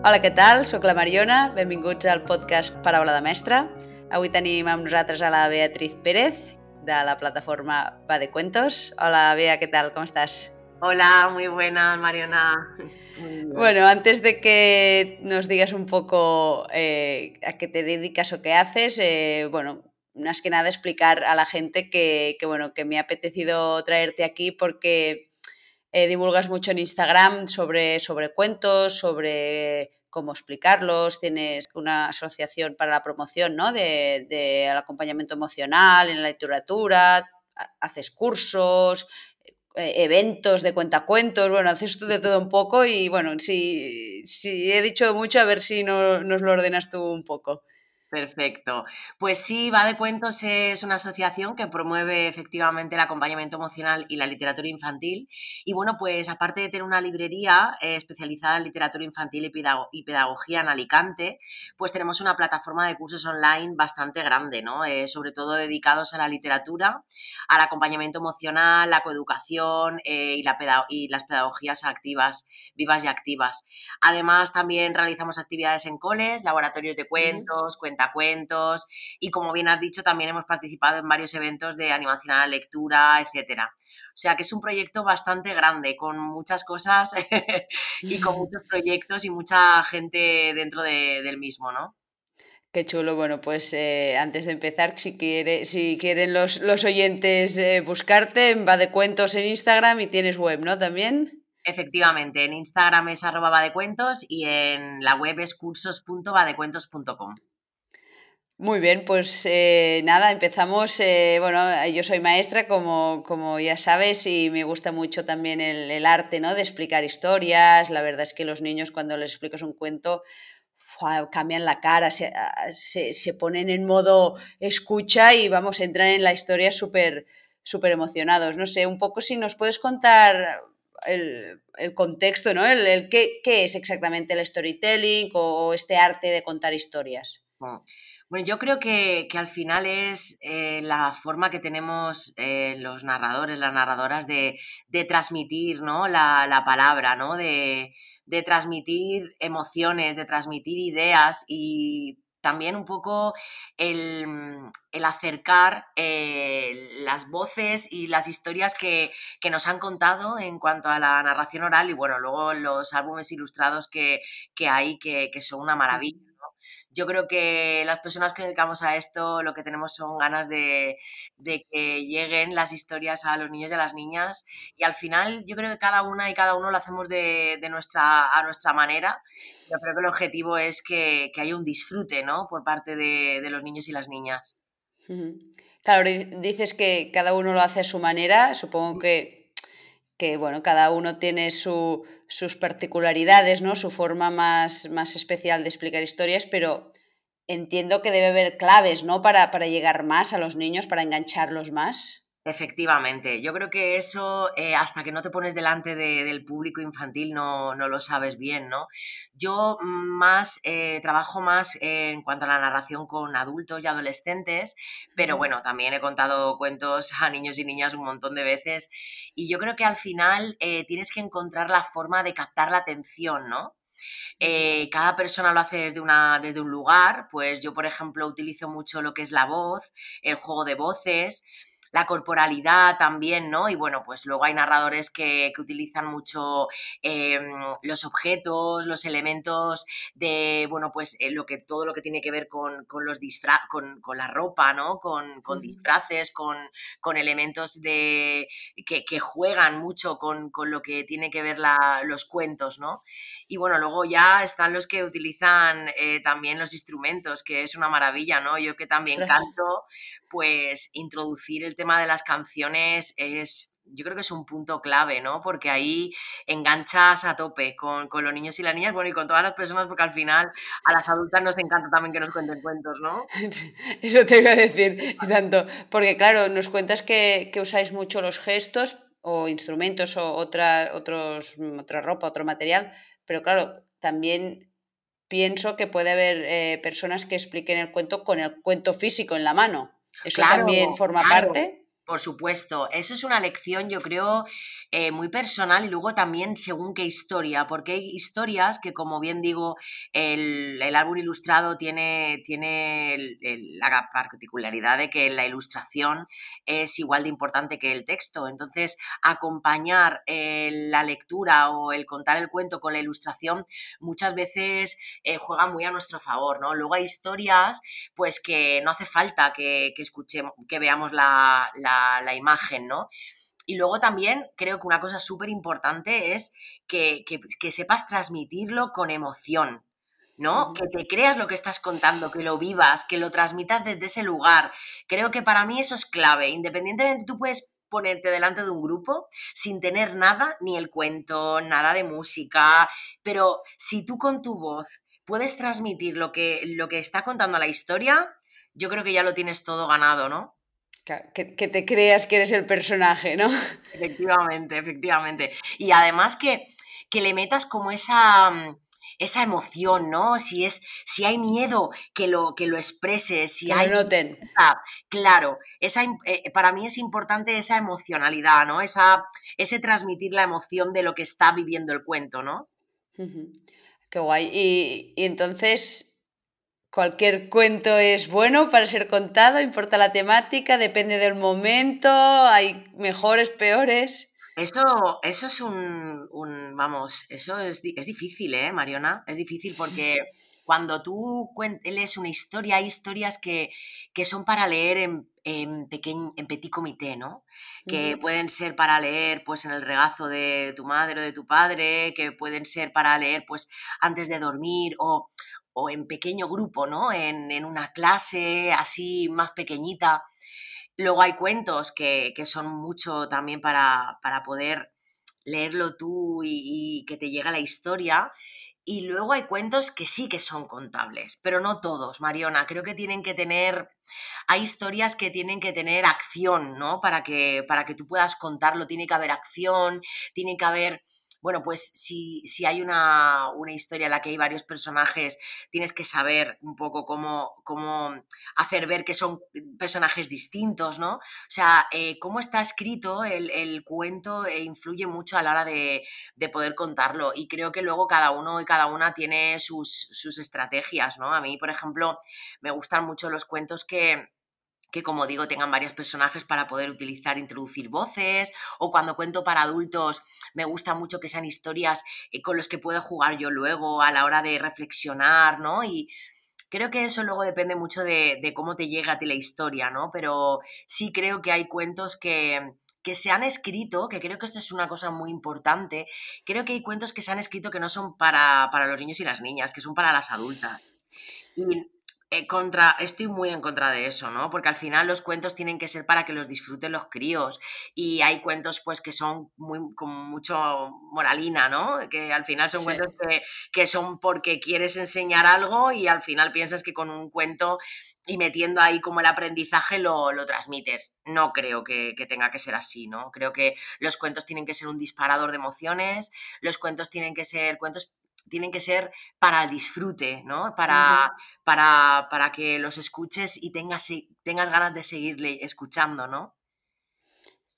Hola, què tal? Soc la Mariona, benvinguts al podcast Paraula de Mestre. Avui tenim amb nosaltres a la Beatriz Pérez, de la plataforma Va de Cuentos. Hola, Bea, ¿qué tal? ¿Cómo estás? Hola, muy buena, Mariona. Bueno, antes de que nos digas un poco eh, a qué te dedicas o qué haces, eh, bueno, más que nada explicar a la gente que, que, bueno, que me ha apetecido traerte aquí porque eh, divulgas mucho en Instagram sobre, sobre cuentos, sobre cómo explicarlos, tienes una asociación para la promoción ¿no? del de, acompañamiento emocional en la literatura, haces cursos, eh, eventos de cuentacuentos, bueno, haces tú de todo un poco y bueno, si, si he dicho mucho, a ver si no, nos lo ordenas tú un poco. Perfecto. Pues sí, Va de Cuentos es una asociación que promueve efectivamente el acompañamiento emocional y la literatura infantil. Y bueno, pues aparte de tener una librería eh, especializada en literatura infantil y, pedagogía en Alicante, pues tenemos una plataforma de cursos online bastante grande, ¿no? Eh, sobre todo dedicados a la literatura, al acompañamiento emocional, la coeducación eh, y, la y las pedagogías activas, vivas y activas. Además, también realizamos actividades en coles, laboratorios de cuentos, cuentos cuentos y como bien has dicho también hemos participado en varios eventos de animación a la lectura, etcétera. O sea que es un proyecto bastante grande con muchas cosas y con muchos proyectos y mucha gente dentro de, del mismo, ¿no? Qué chulo. Bueno, pues eh, antes de empezar, si, quiere, si quieren los, los oyentes eh, buscarte, va de cuentos en Instagram y tienes web, ¿no? También. Efectivamente, en Instagram es arroba va de cuentos y en la web es cursos.vadecuentos.com. Muy bien, pues eh, nada, empezamos. Eh, bueno, yo soy maestra, como, como, ya sabes, y me gusta mucho también el, el, arte, ¿no? De explicar historias. La verdad es que los niños, cuando les explicas un cuento, cambian la cara, se, se, se, ponen en modo escucha y vamos, entran en la historia súper súper emocionados. No sé, un poco si nos puedes contar el, el contexto, ¿no? El, el qué, qué, es exactamente el storytelling o este arte de contar historias. Bueno. Bueno, yo creo que, que al final es eh, la forma que tenemos eh, los narradores, las narradoras de, de transmitir ¿no? la, la, palabra, ¿no? De, de, transmitir emociones, de transmitir ideas y también un poco el, el acercar eh, las voces y las historias que, que, nos han contado en cuanto a la narración oral y bueno, luego los álbumes ilustrados que, que hay que, que son una maravilla yo creo que las personas que dedicamos a esto lo que tenemos son ganas de, de, que lleguen las historias a los niños y a las niñas y al final yo creo que cada una y cada uno lo hacemos de, de nuestra, a nuestra manera. Yo creo que el objetivo es que, que haya un disfrute ¿no? por parte de, de los niños y las niñas. Claro, dices que cada uno lo hace a su manera, supongo que que bueno, cada uno tiene su, sus particularidades, ¿no? Su forma más, más especial de explicar historias, pero entiendo que debe haber claves, ¿no? Para, para llegar más a los niños, para engancharlos más. Efectivamente, yo creo que eso eh, hasta que no te pones delante de, del público infantil no, no, lo sabes bien, ¿no? Yo más eh, trabajo más eh, en cuanto a la narración con adultos y adolescentes, pero bueno, también he contado cuentos a niños y niñas un montón de veces y yo creo que al final eh, tienes que encontrar la forma de captar la atención, ¿no? Eh, cada persona lo hace desde, una, desde un lugar, pues yo por ejemplo utilizo mucho lo que es la voz, el juego de voces, la corporalidad también, ¿no? Y bueno, pues luego hay narradores que, que utilizan mucho eh, los objetos, los elementos de, bueno, pues eh, lo que, todo lo que tiene que ver con, con los disfraces, con, con, la ropa, ¿no? Con, con disfraces, con, con, elementos de, que, que juegan mucho con, lo que tiene que ver la, los cuentos, ¿no? Y bueno, luego ya están los que utilizan eh, también los instrumentos, que es una maravilla, ¿no? Yo que también canto, pues introducir el tema de las canciones es, yo creo que es un punto clave, ¿no? Porque ahí enganchas a tope con, con, los niños y las niñas, bueno, y con todas las personas, porque al final a las adultas nos encanta también que nos cuenten cuentos, ¿no? Eso te iba a decir, y tanto, porque claro, nos cuentas que, que usáis mucho los gestos o instrumentos o otra, otros, otra ropa, otro material, pero claro, también pienso que puede haber eh, personas que expliquen el cuento con el cuento físico en la mano. ¿Eso claro, también forma claro. parte? Por supuesto, eso es una lección, yo creo, eh, muy personal y luego también según qué historia, porque hay historias que, como bien digo, el, álbum ilustrado tiene, tiene la particularidad de que la ilustración es igual de importante que el texto. Entonces, acompañar eh, la lectura o el contar el cuento con la ilustración muchas veces eh, juega muy a nuestro favor, ¿no? Luego hay historias, pues que no hace falta que, escuchemos, que veamos la, imagen, ¿no? Y luego también creo que una cosa súper importante es que, sepas transmitirlo con emoción, ¿no? Que te creas lo que estás contando, que lo vivas, que lo transmitas desde ese lugar. Creo que para mí eso es clave. Independientemente, tú puedes ponerte delante de un grupo sin tener nada, ni el cuento, nada de música, pero si tú con tu voz puedes transmitir lo que, lo que está contando la historia, yo creo que ya lo tienes todo ganado, ¿no? Que, te creas que eres el personaje, ¿no? Efectivamente, efectivamente. Y además que, que le metas como esa, mm, esa emoción, ¿no? Si es, si hay miedo, que lo, que lo expreses, si hay. noten. Claro, esa, eh, para mí es importante esa emocionalidad, ¿no? Esa, ese transmitir la emoción de lo que está viviendo el cuento, ¿no? Qué guay. Y, y entonces, Cualquier cuento es bueno para ser contado, importa la temática, depende del momento, hay mejores, peores. Eso, eso es un, vamos, eso es, es, difícil, ¿eh, Mariona? Es difícil porque cuando tú lees una historia, hay historias que, son para leer en, en, en petit comité, ¿no? Que pueden ser para leer pues en el regazo de tu madre o de tu padre, que pueden ser para leer pues antes de dormir o, o en pequeño grupo, ¿no? En, una clase así más pequeñita. Luego hay cuentos que, son mucho también para, poder leerlo tú y, que te llegue la historia. Y luego hay cuentos que sí que son contables, pero no todos, Mariona. Creo que tienen que tener, hay historias que tienen que tener acción, ¿no? Para que, para que tú puedas contarlo, tiene que haber acción, tiene que haber bueno, pues si, si hay una, historia en la que hay varios personajes, tienes que saber un poco cómo, cómo hacer ver que son personajes distintos, ¿no? O sea, eh, cómo está escrito el, cuento eh, influye mucho a la hora de, poder contarlo y creo que luego cada uno y cada una tiene sus, sus estrategias, ¿no? A mí, por ejemplo, me gustan mucho los cuentos que que como digo tengan varios personajes para poder utilizar, introducir voces, o cuando cuento para adultos me gusta mucho que sean historias eh, con los que puedo jugar yo luego a la hora de reflexionar, ¿no? Y creo que eso luego depende mucho de, cómo te llega a ti la historia, ¿no? Pero sí creo que hay cuentos que, que se han escrito, que creo que esto es una cosa muy importante, creo que hay cuentos que se han escrito que no son para, para los niños y las niñas, que son para las adultas. Y eh, contra, estoy muy en contra de eso, ¿no? Porque al final los cuentos tienen que ser para que los disfruten los críos y hay cuentos pues que son muy, con mucho moralina, ¿no? Que al final son cuentos que, son porque quieres enseñar algo y al final piensas que con un cuento y metiendo ahí como el aprendizaje lo, lo transmites. No creo que, que, tenga que ser así, ¿no? Creo que los cuentos tienen que ser un disparador de emociones, los cuentos tienen que ser cuentos tienen que ser para el disfrute, ¿no? Para, para, para que los escuches y tengas, tengas ganas de seguirle escuchando, ¿no?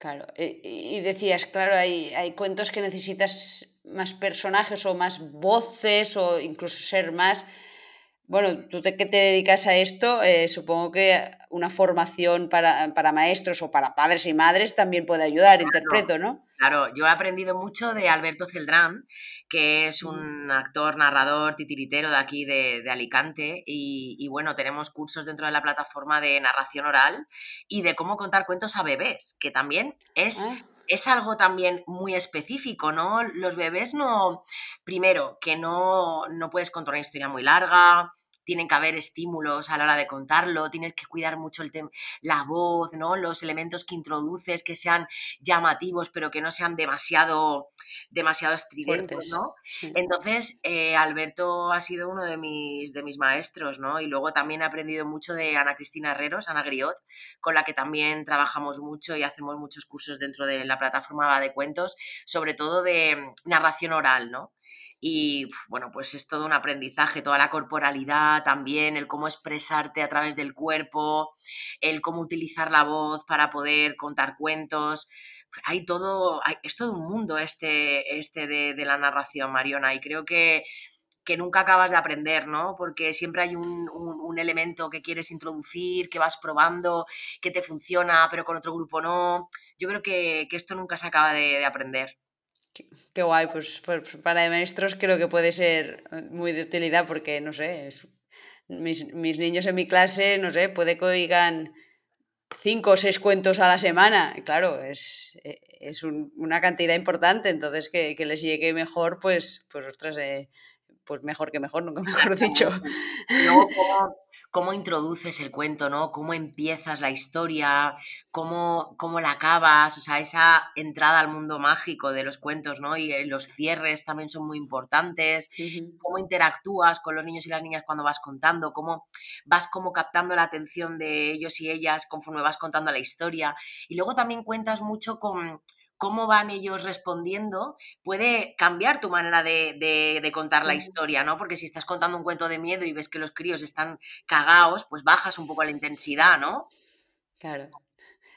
Claro, eh, y decías, claro, hay, hay cuentos que necesitas más personajes o más voces o incluso ser más... Bueno, tú que te dedicas a esto, eh, supongo que una formación para, para, maestros o para padres y madres también puede ayudar, interpreto, ¿no? Claro, yo he aprendido mucho de Alberto Celdrán, que es un actor, narrador, titiritero de aquí de, Alicante. Y, bueno, tenemos cursos dentro de la plataforma de narración oral y de cómo contar cuentos a bebés, que también es... Ah. Es algo también muy específico, ¿no? Los bebés no, primero, que no, no puedes contar una historia muy larga, tienen que haber estímulos a la hora de contarlo, tienes que cuidar mucho el la voz, ¿no? Los elementos que introduces que sean llamativos, pero que no sean demasiado, demasiado estridentes, ¿no? Entonces, eh, Alberto ha sido uno de mis, de mis maestros, ¿no? Y luego también he aprendido mucho de Ana Cristina Herreros, Ana Griot, con la que también trabajamos mucho y hacemos muchos cursos dentro de la plataforma de cuentos, sobre todo de narración oral, ¿no? Y bueno, pues es todo un aprendizaje, toda la corporalidad también, el cómo expresarte a través del cuerpo, el cómo utilizar la voz para poder contar cuentos. Hay todo, es todo un mundo este, este de, la narración, Mariona, y creo que, que nunca acabas de aprender, ¿no? Porque siempre hay un, elemento que quieres introducir, que vas probando, que te funciona, pero con otro grupo no. Yo creo que, esto nunca se acaba de aprender. Qué, guay, pues, pues, para maestros creo que puede ser eh, muy de utilidad porque, no sé, mis, niños en mi clase, no sé, puede que oigan cinco o seis cuentos a la semana. Claro, es, e, es una cantidad importante, entonces que, les llegue mejor, pues, pues ostras, eh, pues mejor que mejor, nunca mejor dicho. cómo, introduces el cuento, ¿no? Cómo empiezas la historia, cómo, cómo la acabas, o sea, esa entrada al mundo mágico de los cuentos, ¿no? Y eh, los cierres también son muy importantes, cómo interactúas con los niños y las niñas cuando vas contando, cómo vas como captando la atención de ellos y ellas conforme vas contando la historia. Y luego también cuentas mucho con cómo van ellos respondiendo, puede cambiar tu manera de, contar la historia, ¿no? Porque si estás contando un cuento de miedo y ves que los críos están cagados, pues bajas un poco la intensidad, ¿no? Claro.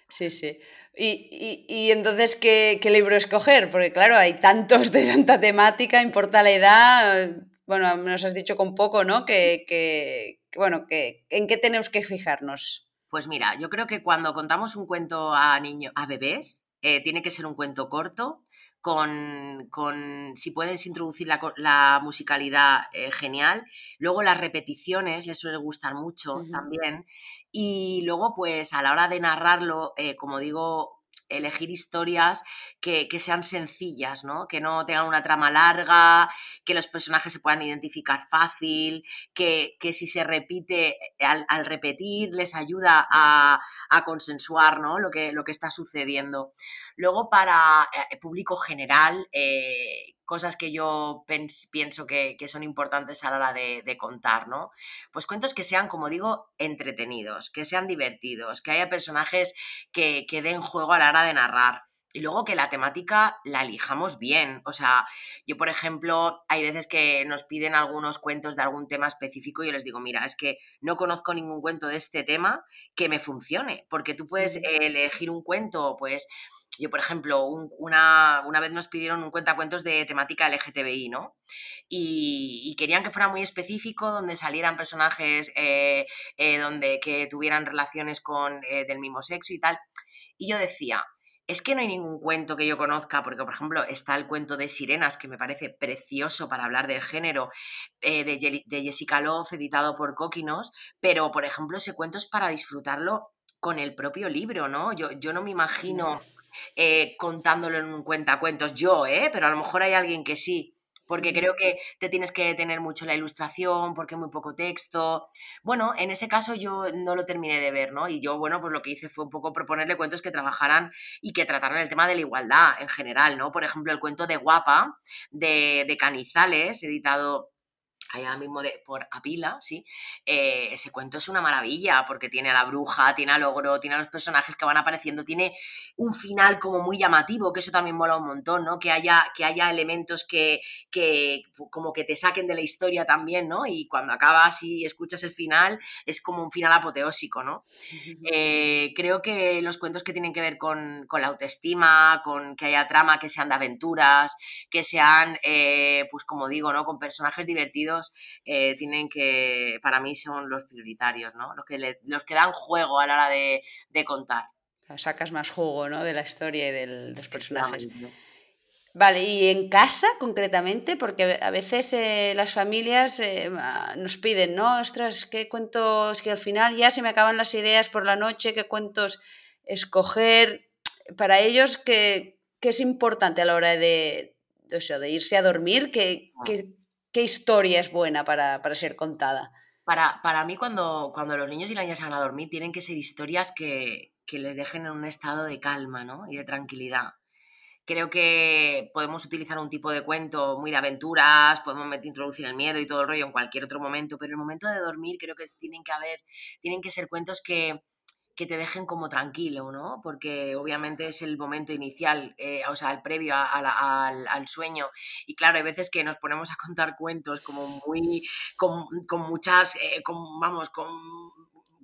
Sí, sí. Y, entonces, ¿qué, libro escoger? Porque claro, hay tantos de tanta temática, importa la edad. Bueno, nos has dicho con poco, ¿no? Que, bueno, que, ¿en qué tenemos que fijarnos? Pues mira, yo creo que cuando contamos un cuento a niños, a bebés, eh, tiene que ser un cuento corto, con, si puedes introducir la, musicalidad, eh, genial. Luego las repeticiones les suele gustar mucho también. Y luego, pues a la hora de narrarlo, eh, como digo, elegir historias que, sean sencillas, ¿no? Que no tengan una trama larga, que los personajes se puedan identificar fácil, que, si se repite, al, repetir les ayuda a, consensuar ¿no? lo, que, lo que está sucediendo. Luego, para el eh, público general, eh, cosas que yo pienso que, son importantes a la hora de, contar, ¿no? Pues cuentos que sean, como digo, entretenidos, que sean divertidos, que haya personajes que, que den juego a la hora de narrar. Y luego que la temática la elijamos bien. O sea, yo, por ejemplo, hay veces que nos piden algunos cuentos de algún tema específico y yo les digo, mira, es que no conozco ningún cuento de este tema que me funcione, porque tú puedes elegir un cuento, pues yo, por ejemplo, una, vez nos pidieron un cuentacuentos de temática LGTBI, ¿no? Y, querían que fuera muy específico, donde salieran personajes eh, eh, donde, que tuvieran relaciones con, eh, del mismo sexo y tal. Y yo decía, es que no hay ningún cuento que yo conozca, porque por ejemplo está el cuento de Sirenas, que me parece precioso para hablar del género, de, de, Jessica Love, editado por Coquinos, pero por ejemplo ese cuento es para disfrutarlo con el propio libro, ¿no? Yo, yo no me imagino eh, contándolo en un cuentacuentos yo, ¿eh? Pero a lo mejor hay alguien que sí. Porque creo que te tienes que tener mucho la ilustración, porque muy poco texto. Bueno, en ese caso yo no lo terminé de ver, ¿no? Y yo, bueno, pues lo que hice fue un poco proponerle cuentos que trabajaran y que trataran el tema de la igualdad en general, ¿no? Por ejemplo, el cuento de Guapa, de, de Canizales, editado allá mismo de, por Apila, ¿sí? Eh, ese cuento es una maravilla porque tiene a la bruja, tiene al ogro, tiene a los personajes que van apareciendo, tiene un final como muy llamativo, que eso también mola un montón, ¿no? Que haya, que haya elementos que, que como que te saquen de la historia también, ¿no? Y cuando acabas y escuchas el final, es como un final apoteósico, ¿no? Eh, creo que los cuentos que tienen que ver con, la autoestima, con que haya trama, que sean de aventuras, que sean, eh, pues como digo, ¿no? Con personajes divertidos eh, tienen que, para mí son los prioritarios, ¿no? Los que, los que dan juego a la hora de, contar. Sacas más juego, ¿no? De la historia y de los personajes. Vale, y en casa concretamente, porque a veces eh, las familias eh, nos piden, ¿no? Ostras, ¿qué cuentos? Que al final ya se me acaban las ideas por la noche, ¿qué cuentos escoger? Para ellos, ¿qué, es importante a la hora de, de, irse a dormir? ¿Qué, ah. ¿Qué historia es buena para, ser contada? Para, para, mí, cuando, cuando los niños y las niñas van a dormir, tienen que ser historias que, les dejen en un estado de calma ¿no? y de tranquilidad. Creo que podemos utilizar un tipo de cuento muy de aventuras, podemos introducir el miedo y todo el rollo en cualquier otro momento, pero en el momento de dormir creo que tienen que haber, tienen que ser cuentos que, que te dejen como tranquilo, ¿no? Porque obviamente es el momento inicial, eh, o sea, el previo al, sueño. Y claro, hay veces que nos ponemos a contar cuentos como muy, con, muchas, eh, vamos, con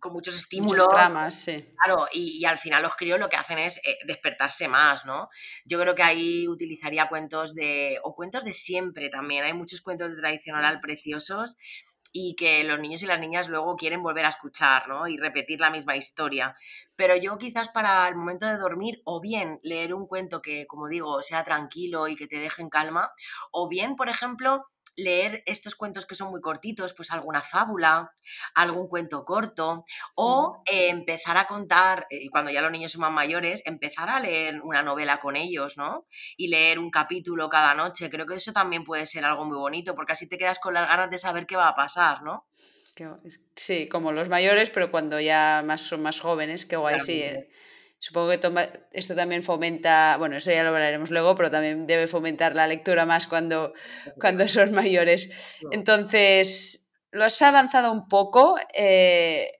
con muchos estímulos. Dramas, sí. Claro, y, al final los críos lo que hacen es eh, despertarse más, ¿no? Yo creo que ahí utilizaría cuentos de, o cuentos de siempre también. Hay muchos cuentos de tradicional preciosos y que los niños y las niñas luego quieren volver a escuchar, ¿no? Y repetir la misma historia. Pero yo quizás para el momento de dormir, o bien leer un cuento que, como digo, sea tranquilo y que te deje en calma, o bien, por ejemplo, leer estos cuentos que son muy cortitos, pues alguna fábula, algún cuento corto, o eh, empezar a contar, y eh, cuando ya los niños son más mayores, empezar a leer una novela con ellos, ¿no? Y leer un capítulo cada noche. Creo que eso también puede ser algo muy bonito, porque así te quedas con las ganas de saber qué va a pasar, ¿no? Sí, como los mayores, pero cuando ya más son más jóvenes, qué guay, sí. Eh. Supongo que esto también fomenta, bueno, eso ya lo hablaremos luego, pero también debe fomentar la lectura más cuando, cuando son mayores. Entonces, lo has avanzado un poco. Eh,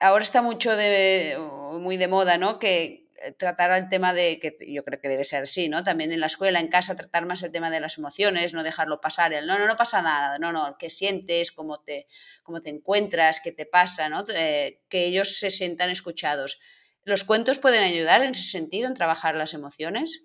ahora está mucho de, muy de moda, ¿no? Que eh, tratar el tema de, que yo creo que debe ser así, ¿no? También en la escuela, en casa, tratar más el tema de las emociones, no dejarlo pasar, el no, no, no pasa nada, no, no, qué sientes, cómo te, cómo te encuentras, qué te pasa, ¿no? Eh, que ellos se sientan escuchados. ¿Los cuentos pueden ayudar en ese sentido, en trabajar las emociones?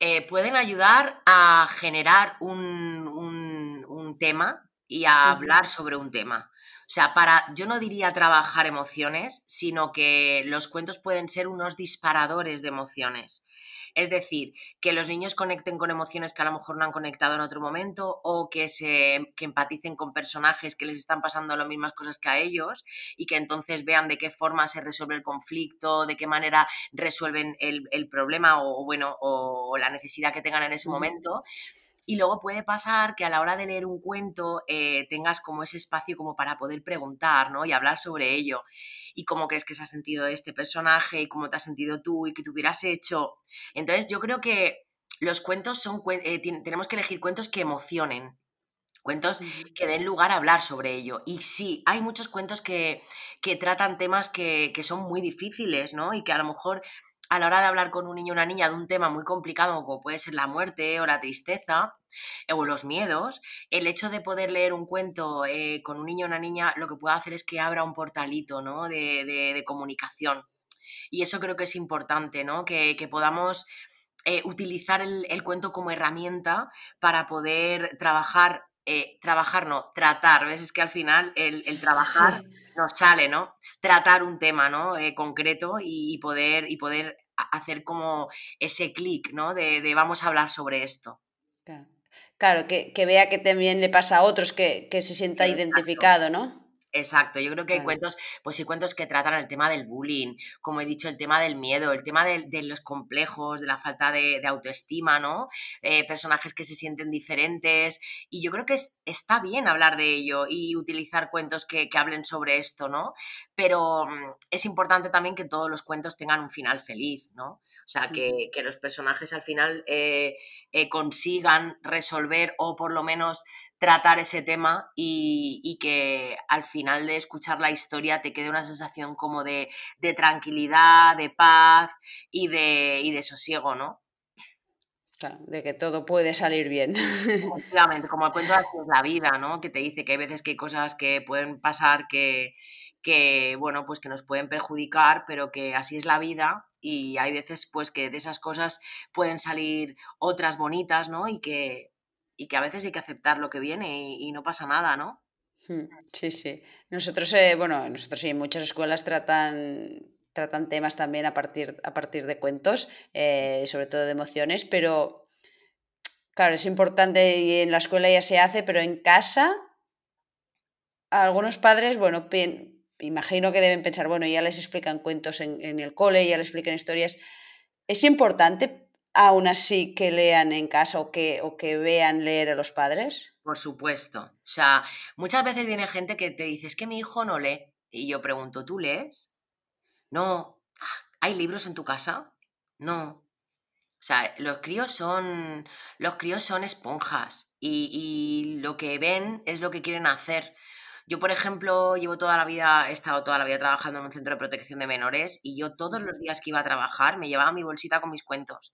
Eh, pueden ayudar a generar un, tema y a hablar sobre un tema. O sea, para, yo no diría trabajar emociones, sino que los cuentos pueden ser unos disparadores de emociones. Es decir, que los niños conecten con emociones que a lo mejor no han conectado en otro momento o que, se, que empaticen con personajes que les están pasando las mismas cosas que a ellos y que entonces vean de qué forma se resuelve el conflicto, de qué manera resuelven el, problema o, bueno, o la necesidad que tengan en ese momento. Y luego puede pasar que a la hora de leer un cuento eh, tengas como ese espacio como para poder preguntar, ¿no? Y hablar sobre ello. Y cómo crees que se ha sentido este personaje y cómo te has sentido tú y qué te hubieras hecho. Entonces yo creo que los cuentos son, eh, tenemos que elegir cuentos que emocionen, cuentos que den lugar a hablar sobre ello. Y sí, hay muchos cuentos que, que tratan temas que, que, son muy difíciles, ¿no? Y que a lo mejor a la hora de hablar con un niño o una niña de un tema muy complicado como puede ser la muerte o la tristeza eh, o los miedos, el hecho de poder leer un cuento eh, con un niño o una niña lo que puede hacer es que abra un portalito ¿no? de, comunicación. Y eso creo que es importante, ¿no? que, podamos eh, utilizar el, cuento como herramienta para poder trabajar, trabajar no, tratar, ¿ves? Es que al final el, trabajar nos sale, ¿no? Tratar un tema ¿no? Eh, concreto y, poder, y poder hacer como ese clic, ¿no? De, vamos a hablar sobre esto. Claro, que, vea que también le pasa a otros, que, se sienta identificado, ¿no? Exacto, yo creo que hay cuentos, pues hay cuentos que tratan el tema del bullying, como he dicho, el tema del miedo, el tema de, los complejos, de la falta de, autoestima, ¿no? Eh, personajes que se sienten diferentes. Y yo creo que está bien hablar de ello y utilizar cuentos que, hablen sobre esto, ¿no? Pero mm, es importante también que todos los cuentos tengan un final feliz, ¿no? O sea, que, los personajes al final eh, eh, consigan resolver o por lo menos tratar ese tema y, que al final de escuchar la historia te quede una sensación como de, tranquilidad, de paz y de, de sosiego, ¿no? Claro, de que todo puede salir bien. Efectivamente, como el cuento de la vida, ¿no? Que te dice que hay veces que hay cosas que pueden pasar que, que, bueno, pues que nos pueden perjudicar, pero que así es la vida y hay veces pues que de esas cosas pueden salir otras bonitas, ¿no? Y que, y que a veces hay que aceptar lo que viene y, no pasa nada, ¿no? Hmm, sí, sí. Nosotros, eh, bueno, nosotros sí, muchas escuelas tratan, tratan temas también a partir, a partir de cuentos, eh, sobre todo de emociones, pero claro, es importante y en la escuela ya se hace, pero en casa, algunos padres, bueno, imagino que deben pensar, bueno, ya les explican cuentos en, en el cole, ya les explican historias. Es importante aún así que lean en casa o que, o que vean leer a los padres? Por supuesto. O sea, muchas veces viene gente que te dice, es que mi hijo no lee. Y yo pregunto, ¿tú lees? No. ¿Hay libros en tu casa? No. O sea, los críos son. Los críos son esponjas. Y, y lo que ven es lo que quieren hacer. Yo, por ejemplo, llevo toda la vida, he estado toda la vida trabajando en un centro de protección de menores y yo todos los días que iba a trabajar me llevaba mi bolsita con mis cuentos.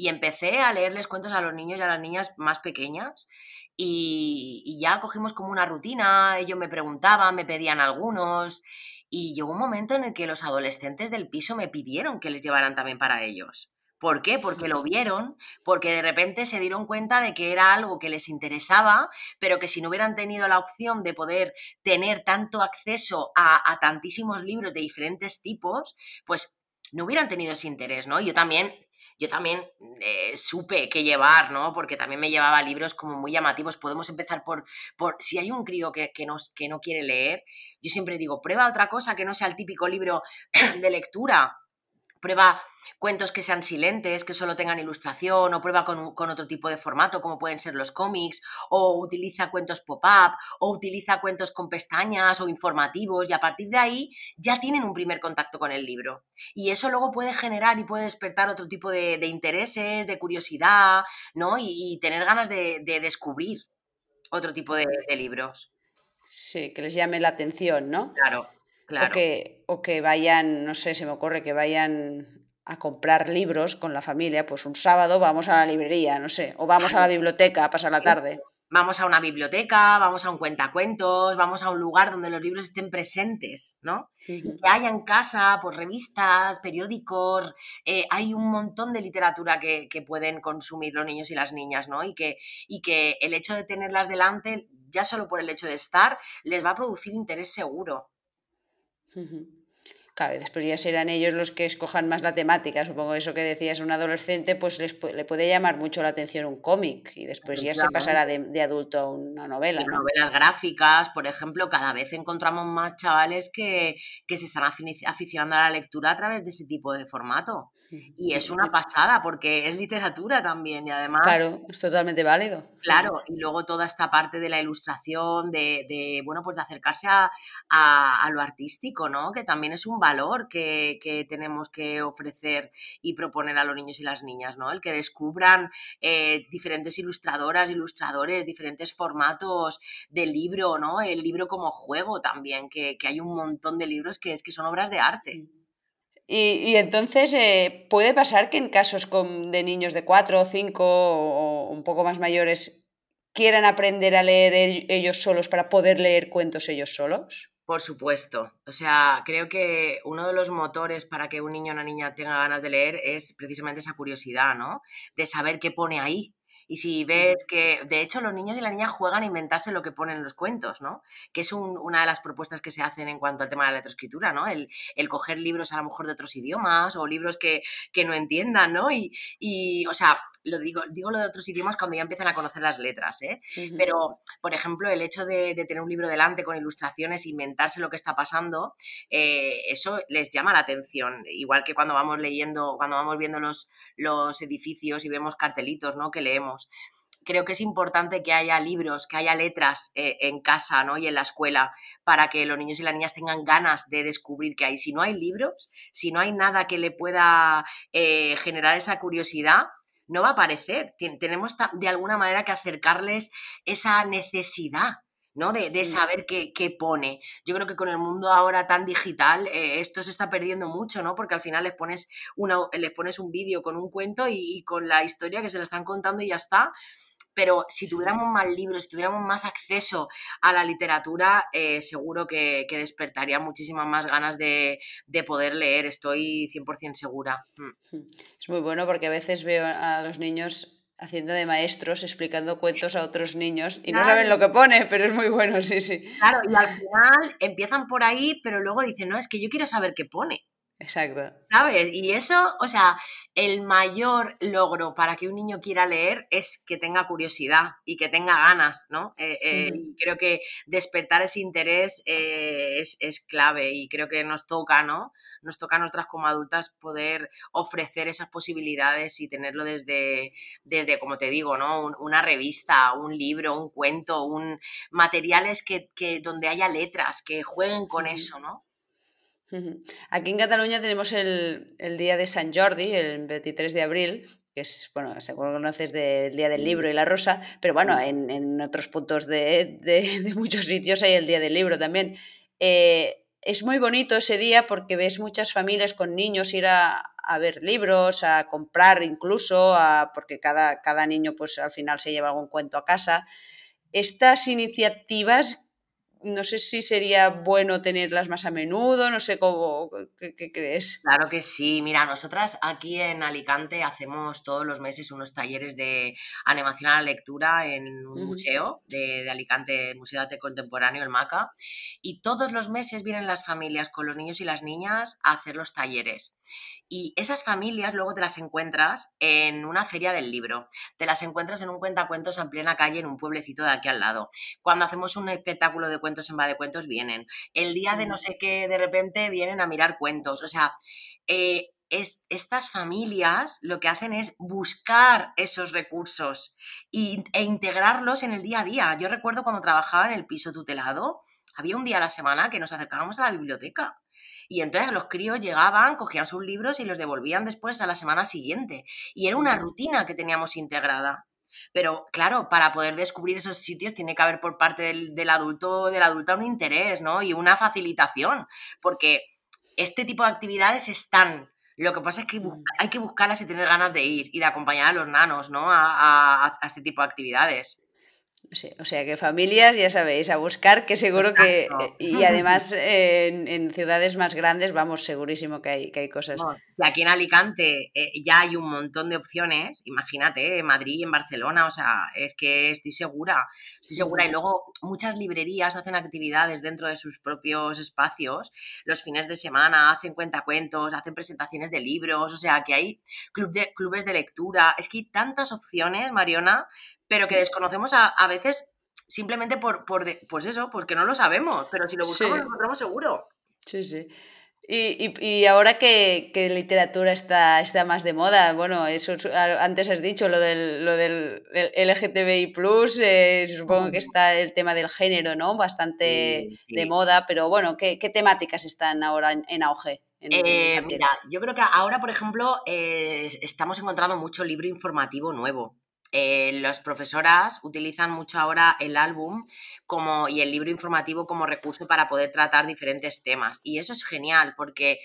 Y empecé a leerles cuentos a los niños y a las niñas más pequeñas y, y ya cogimos como una rutina, ellos me preguntaban, me pedían algunos y llegó un momento en el que los adolescentes del piso me pidieron que les llevaran también para ellos. ¿Por qué? Porque lo vieron, porque de repente se dieron cuenta de que era algo que les interesaba, pero que si no hubieran tenido la opción de poder tener tanto acceso a, tantísimos libros de diferentes tipos, pues no hubieran tenido ese interés, ¿no? Yo también yo también eh, supe qué llevar, ¿no? Porque también me llevaba libros como muy llamativos. Podemos empezar por, por si hay un crío que, que, que no quiere leer, yo siempre digo, prueba otra cosa que no sea el típico libro de lectura. Prueba cuentos que sean silentes, que solo tengan ilustración, o prueba con, con otro tipo de formato, como pueden ser los cómics, o utiliza cuentos pop-up, o utiliza cuentos con pestañas o informativos, y a partir de ahí ya tienen un primer contacto con el libro. Y eso luego puede generar y puede despertar otro tipo de, intereses, de curiosidad, ¿no? Y, tener ganas de, descubrir otro tipo de, libros. Sí, que les llame la atención, ¿no? Claro, claro. O que, o que vayan, no sé, se me ocurre que vayan a comprar libros con la familia, pues un sábado vamos a la librería, no sé, o vamos a la biblioteca a pasar la tarde. Vamos a una biblioteca, vamos a un cuentacuentos, vamos a un lugar donde los libros estén presentes, ¿no? Que haya en casa, pues revistas, periódicos, eh, hay un montón de literatura que, pueden consumir los niños y las niñas, ¿no? Y que, y que el hecho de tenerlas delante, ya solo por el hecho de estar, les va a producir interés seguro. Claro, después ya serán ellos los que escojan más la temática. Supongo eso que decías, un adolescente, pues les, le puede llamar mucho la atención un cómic y después ya se pasará de, adulto a una novela. ¿no? Novelas gráficas, por ejemplo, cada vez encontramos más chavales que, que se están aficionando a la lectura a través de ese tipo de formato. Y es una pasada porque es literatura también y además... Claro, es totalmente válido. Claro, y luego toda esta parte de la ilustración, de, de bueno, pues de acercarse a, a, lo artístico, ¿no? Que también es un valor que, que, tenemos que ofrecer y proponer a los niños y las niñas, ¿no? El que descubran eh, diferentes ilustradoras, ilustradores, diferentes formatos de libro, ¿no? El libro como juego también, que, que hay un montón de libros que es que son obras de arte. Y, entonces eh, puede pasar que en casos de niños de 4 o 5 o un poco más mayores quieran aprender a leer ellos solos para poder leer cuentos ellos solos. Por supuesto. O sea, creo que uno de los motores para que un niño o una niña tenga ganas de leer es precisamente esa curiosidad, ¿no? De saber qué pone ahí, y si ves que, de hecho, los niños y las niñas juegan a inventarse lo que ponen en los cuentos, ¿no? Que es una de las propuestas que se hacen en cuanto al tema de la letroescritura, ¿no? El, el coger libros a lo mejor de otros idiomas o libros que, que no entiendan, ¿no? Y, y, o sea, lo digo, digo lo de otros idiomas cuando ya empiezan a conocer las letras, ¿eh? Pero, por ejemplo, el hecho de, tener un libro delante con ilustraciones, inventarse lo que está pasando, eh, eso les llama la atención. Igual que cuando vamos leyendo, cuando vamos viendo los, los edificios y vemos cartelitos, ¿no? Que leemos creo que es importante que haya libros, que haya letras eh, en casa ¿no? y en la escuela para que los niños y las niñas tengan ganas de descubrir que hay. Si no hay libros, si no hay nada que le pueda eh, generar esa curiosidad, no va a aparecer. Tenemos de alguna manera que acercarles esa necesidad ¿no? De, saber qué, pone. Yo creo que con el mundo ahora tan digital, eh, esto se está perdiendo mucho, ¿no? Porque al final les pones, una, les pones un vídeo con un cuento y, con la historia que se la están contando y ya está. Pero si tuviéramos más libros, si tuviéramos más acceso a la literatura, eh, seguro que, despertaría muchísimas más ganas de, poder leer, estoy 100% segura. Mm. Es muy bueno porque a veces veo a los niños haciendo de maestros, explicando cuentos a otros niños y no saben lo que pone, pero es muy bueno, sí, sí. Claro, y al final empiezan por ahí, pero luego dicen, no, es que yo quiero saber qué pone. Exacto. ¿Sabes? Y eso, o sea, el mayor logro para que un niño quiera leer es que tenga curiosidad y que tenga ganas, ¿no? Eh, eh, creo que despertar ese interés eh, es, es, clave y creo que nos toca, ¿no? Nos toca a nosotras como adultas poder ofrecer esas posibilidades y tenerlo desde, desde como te digo, ¿no? una revista, un libro, un cuento, un materiales que, que donde haya letras, que jueguen con eso, ¿no? Aquí en Cataluña tenemos el, Día de San Jordi, el 23 de abril, que es, bueno, seguro conoces del Día del Libro y la Rosa, pero bueno, en, otros puntos de, muchos sitios hay el Día del Libro también. Eh, es muy bonito ese día porque ves muchas familias con niños ir a, ver libros, a comprar incluso, porque cada, cada niño pues al final se lleva algún cuento a casa. Estas iniciativas no sé si sería bueno tenerlas más a menudo, no sé cómo, ¿qué, crees? Claro que sí, mira, nosotras aquí en Alicante hacemos todos los meses unos talleres de animación a la lectura en un museo de, de, Alicante, Museo de Arte Contemporáneo, el MACA, y todos los meses vienen las familias con los niños y las niñas a hacer los talleres. Y esas familias luego te las encuentras en una feria del libro, te las encuentras en un cuentacuentos en plena calle en un pueblecito de aquí al lado. Cuando hacemos un espectáculo de cuentos en de Cuentos vienen. El día de no sé qué, de repente vienen a mirar cuentos. O sea, eh, es, estas familias lo que hacen es buscar esos recursos e integrarlos en el día a día. Yo recuerdo cuando trabajaba en el piso tutelado, había un día a la semana que nos acercábamos a la biblioteca y entonces los críos llegaban, cogían sus libros y los devolvían después a la semana siguiente. Y era una rutina que teníamos integrada. Pero claro, para poder descubrir esos sitios tiene que haber por parte del, del adulto o de la adulta un interés, ¿no? Y una facilitación, porque este tipo de actividades están. Lo que pasa es que mm. hay que buscarlas y tener ganas de ir y de acompañar a los nanos, ¿no? a este tipo de actividades o sea que familias, ya sabéis, a buscar, que seguro que. Eh, y además en, ciudades más grandes, vamos, segurísimo que hay, que hay cosas. si aquí en Alicante eh, ya hay un montón de opciones, imagínate, en Madrid, en Barcelona, o sea, es que estoy segura, estoy segura. Y luego muchas librerías hacen actividades dentro de sus propios espacios, los fines de semana, hacen cuentacuentos, hacen presentaciones de libros, o sea, que hay club de, clubes de lectura. Es que hay tantas opciones, Mariona, pero que desconocemos a, a veces simplemente por, por pues eso, porque no lo sabemos, pero si lo buscamos lo encontramos seguro. Sí, sí. Y, y, ahora que, que, literatura está, está más de moda, bueno, eso antes has dicho lo del, lo del LGTBI, eh, supongo que está el tema del género, ¿no? Bastante de moda, pero bueno, ¿qué, ¿qué, temáticas están ahora en, auge? Eh, mira, yo creo que ahora, por ejemplo, eh, estamos encontrando mucho libro informativo nuevo. Eh, las profesoras utilizan mucho ahora el álbum como, y el libro informativo como recurso para poder tratar diferentes temas. Y eso es genial porque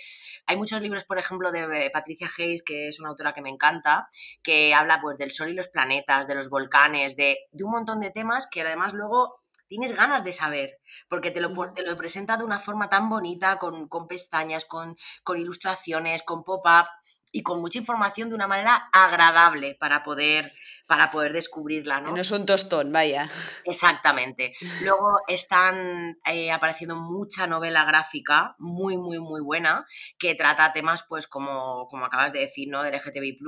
hay muchos libros, por ejemplo, de Patricia Hayes, que es una autora que me encanta, que habla pues del Sol y los planetas, de los volcanes, de, un montón de temas que además luego tienes ganas de saber, porque te lo, te lo presenta de una forma tan bonita, con, pestañas, con, con ilustraciones, con pop-up y con mucha información de una manera agradable para poder para poder descubrirla, ¿no? No es un tostón, vaya. Exactamente. Luego están eh, apareciendo mucha novela gráfica muy, muy, muy buena que trata temas, pues, como, como acabas de decir, ¿no? Del LGTBI+,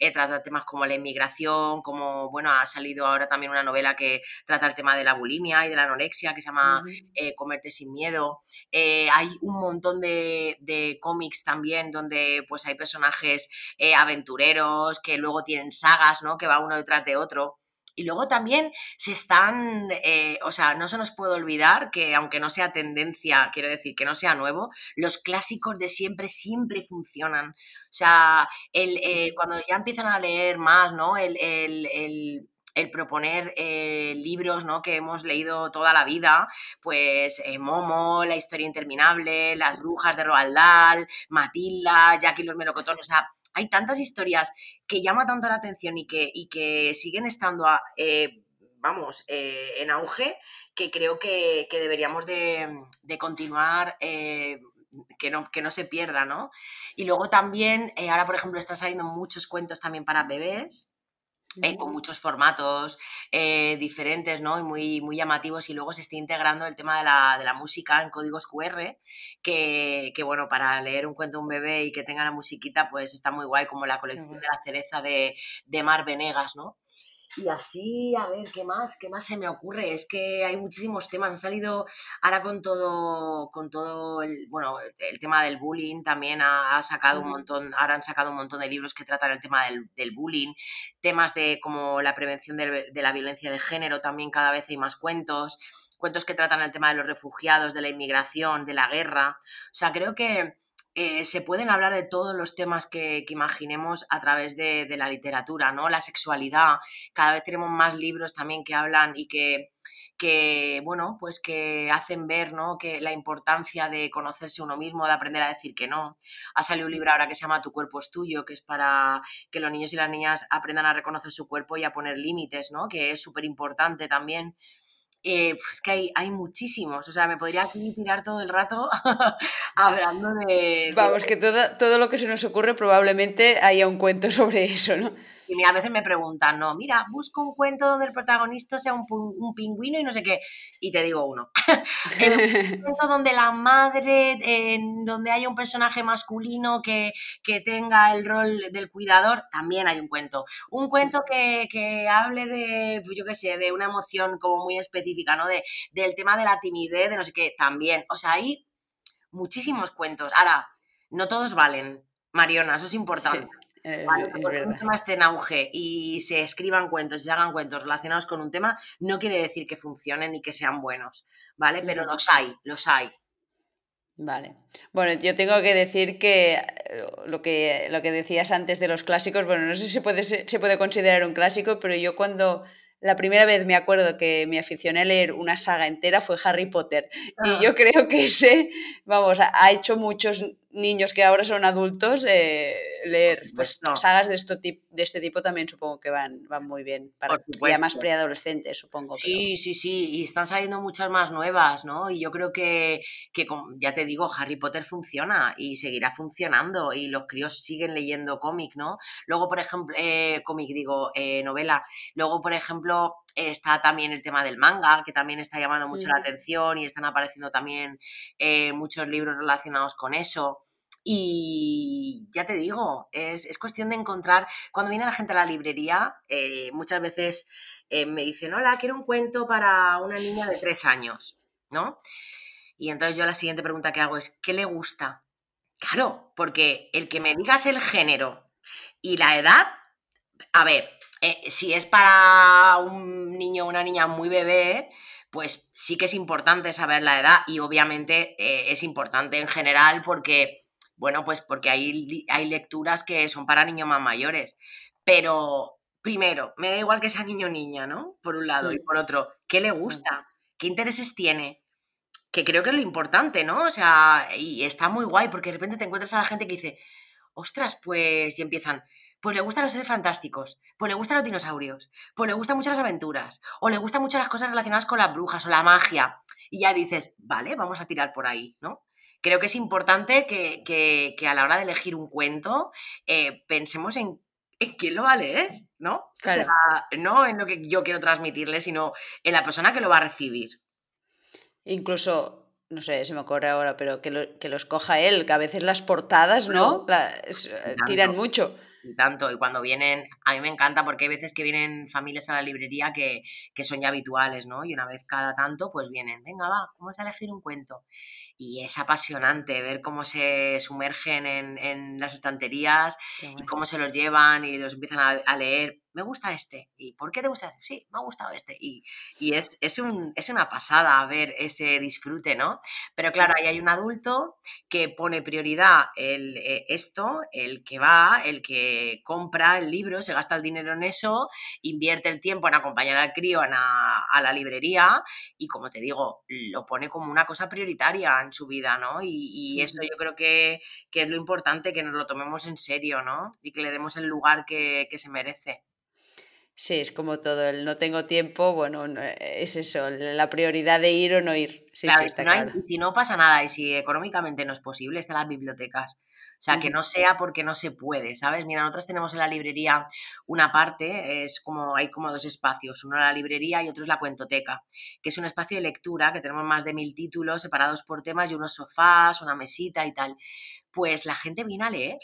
eh, trata temas como la inmigración, como, bueno, ha salido ahora también una novela que trata el tema de la bulimia y de la anorexia que se llama eh, Comerte sin miedo. hay un montón de, de cómics también donde, pues, hay personajes aventureros que luego tienen sagas, ¿no? Que uno detrás de otro. Y luego también se están, eh, o sea, no se nos puede olvidar que aunque no sea tendencia, quiero decir, que no sea nuevo, los clásicos de siempre siempre funcionan. O sea, el, eh, cuando ya empiezan a leer más, ¿no? El, proponer eh, libros ¿no? que hemos leído toda la vida, pues Momo, La historia interminable, Las brujas de Roald Dahl, Matilda, Jackie los melocotones, o sea, hay tantas historias que llama tanto la atención y que, y que siguen estando, eh, vamos, eh, en auge, que creo que, deberíamos de, continuar. Eh, que no, que no se pierda, ¿no? Y luego también, ahora por ejemplo, están saliendo muchos cuentos también para bebés, eh, con muchos formatos eh, diferentes ¿no? y muy, muy llamativos y luego se está integrando el tema de la, de la música en códigos QR que, que, bueno, para leer un cuento de un bebé y que tenga la musiquita pues está muy guay como la colección de la cereza de, de Mar Venegas, ¿no? Y así, a ver, ¿qué más? ¿Qué más se me ocurre? Es que hay muchísimos temas. Han salido ahora con todo, con todo el, bueno, el tema del bullying también ha, sacado un montón, ahora han sacado un montón de libros que tratan el tema del, bullying, temas de como la prevención de, de la violencia de género, también cada vez hay más cuentos, cuentos que tratan el tema de los refugiados, de la inmigración, de la guerra. O sea, creo que eh, se pueden hablar de todos los temas que, imaginemos a través de, la literatura, ¿no? La sexualidad, cada vez tenemos más libros también que hablan y que, bueno, pues que hacen ver, ¿no? Que la importancia de conocerse uno mismo, de aprender a decir que no. Ha salido un libro ahora que se llama Tu cuerpo es tuyo, que es para que los niños y las niñas aprendan a reconocer su cuerpo y a poner límites, ¿no? Que es súper importante también. Eh, pues es que hay, hay, muchísimos. O sea, me podría aquí tirar todo el rato hablando de, Vamos, que todo, todo lo que se nos ocurre probablemente haya un cuento sobre eso, ¿no? Y a veces me preguntan, no, mira, busco un cuento donde el protagonista sea un, un pingüino y no sé qué. Y te digo uno. un cuento donde la madre, en donde haya un personaje masculino que, que, tenga el rol del cuidador, también hay un cuento. Un cuento que, que hable de, pues yo qué sé, de una emoción como muy específica, ¿no? De, del tema de la timidez, de no sé qué, también. O sea, hay muchísimos cuentos. Ahora, no todos valen, Mariona, eso es importante. Eh, un tema esté en auge y se escriban cuentos y se hagan cuentos relacionados con un tema, no quiere decir que funcionen ni que sean buenos, ¿vale? Pero los hay, los hay. Vale. Bueno, yo tengo que decir que eh, lo que, lo que decías antes de los clásicos, bueno, no sé si se puede, se puede considerar un clásico, pero yo cuando la primera vez me acuerdo que me aficioné a leer una saga entera fue Harry Potter. Y ah. yo creo que ese, vamos, ha hecho muchos niños que ahora son adultos eh, leer pues, sagas de, esto de este tipo también supongo que van, van muy bien para ya más preadolescentes supongo sí sí sí y están saliendo muchas más nuevas no y yo creo que, que ya te digo Harry Potter funciona y seguirá funcionando y los críos siguen leyendo cómic no luego por ejemplo eh, cómic digo eh, novela. Luego por ejemplo está también el tema del manga, que también está llamando mucho la atención y están apareciendo también eh, muchos libros relacionados con eso. Y ya te digo, es, cuestión de encontrar, cuando viene la gente a la librería, eh, muchas veces eh, me dicen, hola, quiero un cuento para una niña de tres años, ¿no? Y entonces yo la siguiente pregunta que hago es, ¿qué le gusta? Claro, porque el que me digas el género y la edad, a ver, eh, si es para un niño o una niña muy bebé, pues sí que es importante saber la edad y obviamente eh, es importante en general porque, bueno, pues porque hay, hay lecturas que son para niños más mayores. Pero, primero, me da igual que sea niño o niña, ¿no? Por un lado. Y por otro, ¿qué le gusta? ¿Qué intereses tiene? Que creo que es lo importante, ¿no? O sea, y está muy guay porque de repente te encuentras a la gente que dice, ostras, pues, y empiezan, pues le gustan los seres fantásticos, pues le gustan los dinosaurios, pues le gustan mucho las aventuras, o le gustan mucho las cosas relacionadas con las brujas o la magia. Y ya dices, vale, vamos a tirar por ahí, ¿no? Creo que es importante que, a la hora de elegir un cuento eh, pensemos en, quién lo va a leer, ¿no? no en lo que yo quiero transmitirle, sino en la persona que lo va a recibir. Incluso no sé, se me ocurre ahora, pero que lo, que los coja él, que a veces las portadas, ¿no? tiran mucho. Y tanto, y cuando vienen, a mí me encanta porque hay veces que vienen familias a la librería que, que son ya habituales, ¿no? Y una vez cada tanto, pues vienen, venga, va, vamos a elegir un cuento y es apasionante ver cómo se sumergen en, en las estanterías y cómo se los llevan y los empiezan a, leer. Me gusta este. ¿Y por qué te gusta este? Sí, me ha gustado este. Y, y es, es, un, es, una pasada ver ese disfrute, ¿no? Pero claro, ahí hay un adulto que pone prioridad el, eh, esto, el que va, el que compra el libro, se gasta el dinero en eso, invierte el tiempo en acompañar al crío a, a la librería y, como te digo, lo pone como una cosa prioritaria en su vida, ¿no? Y, eso yo creo que, es lo importante, que nos lo tomemos en serio, ¿no? Y que le demos el lugar que, se merece. Sí, es como todo, el no tengo tiempo, bueno, es eso, la prioridad de ir o no ir. Sí, claro, si no pasa nada y si económicamente no es posible, están las bibliotecas. O sea, que no sea porque no se puede, ¿sabes? Mira, nosotros tenemos en la librería una parte, es como, hay como dos espacios, uno la librería y otro es la cuentoteca, que es un espacio de lectura, que tenemos más de mil títulos separados por temas y unos sofás, una mesita y tal. Pues la gente viene a leer.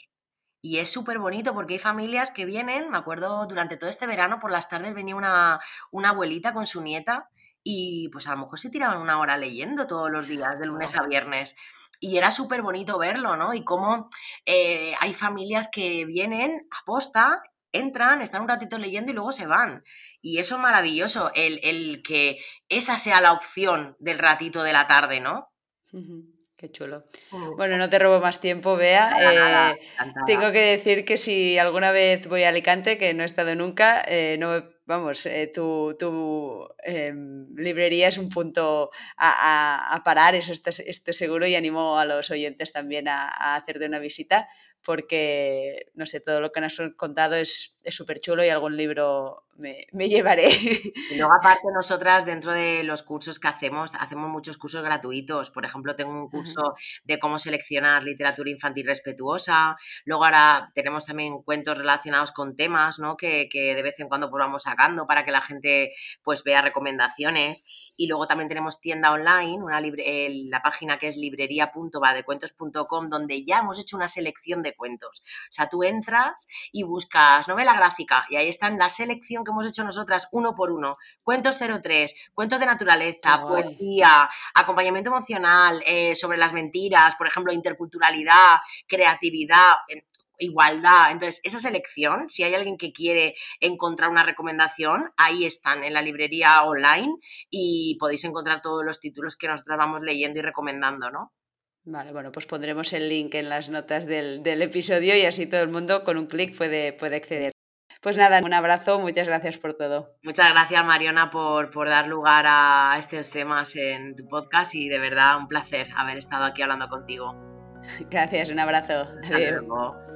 Y es súper bonito porque hay familias que vienen, me acuerdo durante todo este verano, por las tardes venía una, una abuelita con su nieta y pues a lo mejor se tiraban una hora leyendo todos los días, de lunes a viernes y era súper bonito verlo, ¿no? Y cómo eh, hay familias que vienen a posta, entran, están un ratito leyendo y luego se van. Y eso es maravilloso, el, que esa sea la opción del ratito de la tarde, ¿no? Qué chulo. Mm. Bueno, no te robo más tiempo, Bea. Eh, tengo que decir que si alguna vez voy a Alicante, que no he estado nunca, eh, no, vamos, eh, tu, tu em, librería es un punto a, parar, eso estoy, seguro, y animo a los oyentes también a, a hacerte una visita porque, no sé, todo lo que nos has contado es súper chulo y algún libro me, me, llevaré. Y luego aparte nosotras dentro de los cursos que hacemos, hacemos muchos cursos gratuitos. Por ejemplo, tengo un curso de cómo seleccionar literatura infantil respetuosa. Luego ahora tenemos también cuentos relacionados con temas, ¿no? Que, que de vez en cuando pues vamos sacando para que la gente pues vea recomendaciones. Y luego también tenemos tienda online, una libre, la página que es librería.vadecuentos.com, donde ya hemos hecho una selección de cuentos. O sea, tú entras y buscas novela gráfica y ahí están la selección que hemos hecho nosotras uno por uno. Cuentos 03, cuentos de naturaleza, poesía, acompañamiento emocional, eh, sobre las mentiras, por ejemplo, interculturalidad, creatividad igualdad. Entonces, esa selección, si hay alguien que quiere encontrar una recomendación, ahí están en la librería online y podéis encontrar todos los títulos que nosotros vamos leyendo y recomendando, ¿no? Vale, bueno, pues pondremos el link en las notas del, episodio y así todo el mundo con un clic puede, puede acceder. Pues nada, un abrazo, muchas gracias por todo. Muchas gracias, Mariona, por, por dar lugar a estos temas en tu podcast y de verdad un placer haber estado aquí hablando contigo. Gracias, un abrazo. Hasta luego.